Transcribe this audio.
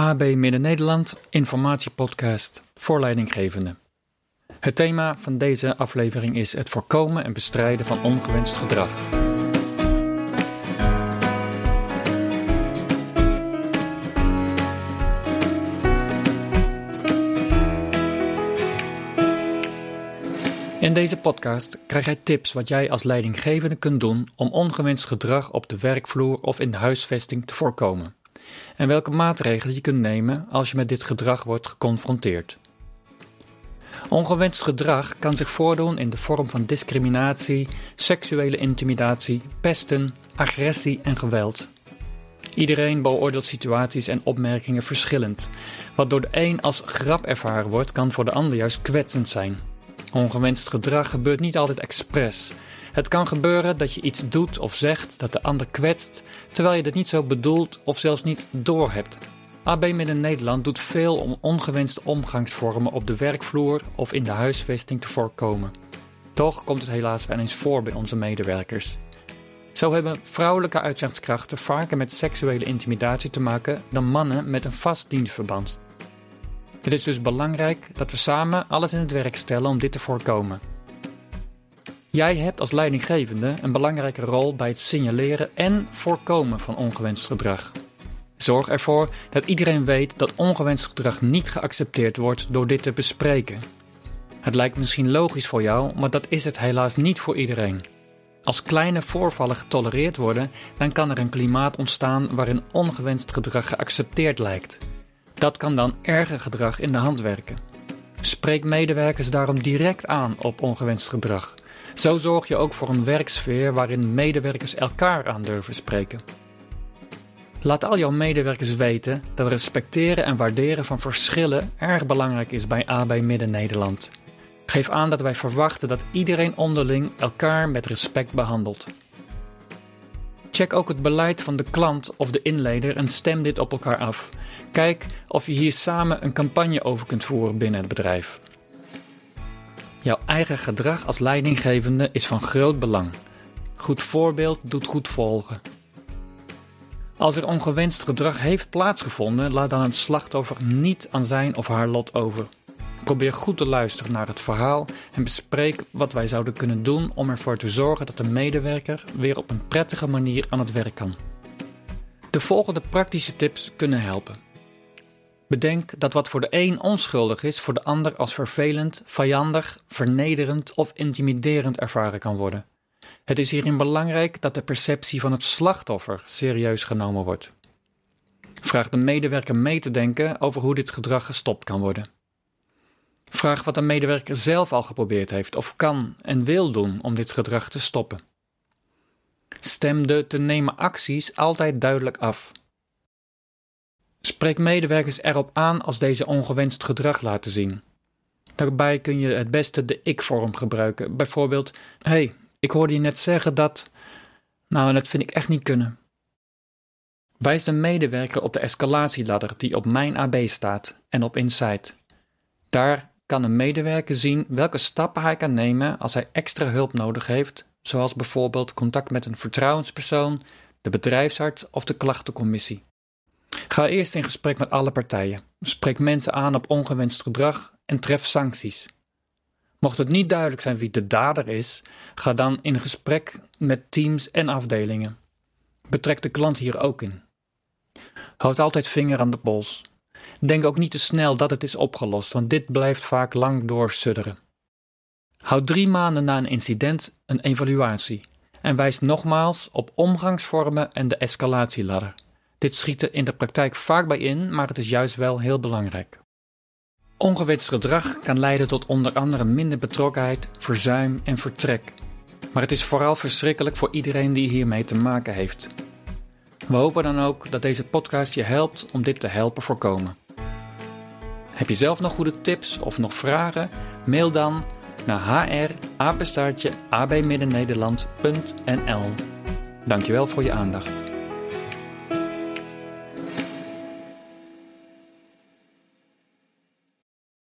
AB Midden-Nederland informatiepodcast voor leidinggevenden. Het thema van deze aflevering is het voorkomen en bestrijden van ongewenst gedrag. In deze podcast krijg jij tips wat jij als leidinggevende kunt doen om ongewenst gedrag op de werkvloer of in de huisvesting te voorkomen en welke maatregelen je kunt nemen als je met dit gedrag wordt geconfronteerd. Ongewenst gedrag kan zich voordoen in de vorm van discriminatie, seksuele intimidatie, pesten, agressie en geweld. Iedereen beoordeelt situaties en opmerkingen verschillend. Wat door de een als grap ervaren wordt, kan voor de ander juist kwetsend zijn. Ongewenst gedrag gebeurt niet altijd expres. Het kan gebeuren dat je iets doet of zegt dat de ander kwetst, terwijl je dit niet zo bedoelt of zelfs niet doorhebt. AB Midden Nederland doet veel om ongewenste omgangsvormen op de werkvloer of in de huisvesting te voorkomen. Toch komt het helaas wel eens voor bij onze medewerkers. Zo hebben vrouwelijke uitzendkrachten vaker met seksuele intimidatie te maken dan mannen met een vast dienstverband. Het is dus belangrijk dat we samen alles in het werk stellen om dit te voorkomen. Jij hebt als leidinggevende een belangrijke rol bij het signaleren en voorkomen van ongewenst gedrag. Zorg ervoor dat iedereen weet dat ongewenst gedrag niet geaccepteerd wordt door dit te bespreken. Het lijkt misschien logisch voor jou, maar dat is het helaas niet voor iedereen. Als kleine voorvallen getolereerd worden, dan kan er een klimaat ontstaan waarin ongewenst gedrag geaccepteerd lijkt. Dat kan dan erger gedrag in de hand werken. Spreek medewerkers daarom direct aan op ongewenst gedrag. Zo zorg je ook voor een werksfeer waarin medewerkers elkaar aan durven spreken. Laat al jouw medewerkers weten dat respecteren en waarderen van verschillen erg belangrijk is bij AB Midden-Nederland. Geef aan dat wij verwachten dat iedereen onderling elkaar met respect behandelt. Check ook het beleid van de klant of de inleder en stem dit op elkaar af. Kijk of je hier samen een campagne over kunt voeren binnen het bedrijf. Jouw eigen gedrag als leidinggevende is van groot belang. Goed voorbeeld doet goed volgen. Als er ongewenst gedrag heeft plaatsgevonden, laat dan het slachtoffer niet aan zijn of haar lot over. Probeer goed te luisteren naar het verhaal en bespreek wat wij zouden kunnen doen om ervoor te zorgen dat de medewerker weer op een prettige manier aan het werk kan. De volgende praktische tips kunnen helpen. Bedenk dat wat voor de een onschuldig is, voor de ander als vervelend, vijandig, vernederend of intimiderend ervaren kan worden. Het is hierin belangrijk dat de perceptie van het slachtoffer serieus genomen wordt. Vraag de medewerker mee te denken over hoe dit gedrag gestopt kan worden. Vraag wat de medewerker zelf al geprobeerd heeft of kan en wil doen om dit gedrag te stoppen. Stem de te nemen acties altijd duidelijk af. Spreek medewerkers erop aan als deze ongewenst gedrag laten zien. Daarbij kun je het beste de ik-vorm gebruiken. Bijvoorbeeld: hey, ik hoorde je net zeggen dat. Nou, dat vind ik echt niet kunnen. Wijs de medewerker op de escalatieladder die op Mijn AB staat en op Insight. Daar kan een medewerker zien welke stappen hij kan nemen als hij extra hulp nodig heeft, zoals bijvoorbeeld contact met een vertrouwenspersoon, de bedrijfsarts of de klachtencommissie. Ga eerst in gesprek met alle partijen. Spreek mensen aan op ongewenst gedrag en tref sancties. Mocht het niet duidelijk zijn wie de dader is, ga dan in gesprek met teams en afdelingen. Betrek de klant hier ook in. Houd altijd vinger aan de pols. Denk ook niet te snel dat het is opgelost, want dit blijft vaak lang doorsudderen. Houd drie maanden na een incident een evaluatie en wijs nogmaals op omgangsvormen en de escalatieladder. Dit schiet er in de praktijk vaak bij in, maar het is juist wel heel belangrijk. Ongewenst gedrag kan leiden tot onder andere minder betrokkenheid, verzuim en vertrek. Maar het is vooral verschrikkelijk voor iedereen die hiermee te maken heeft. We hopen dan ook dat deze podcast je helpt om dit te helpen voorkomen. Heb je zelf nog goede tips of nog vragen? Mail dan naar hr abmiddennederland.nl Dankjewel voor je aandacht.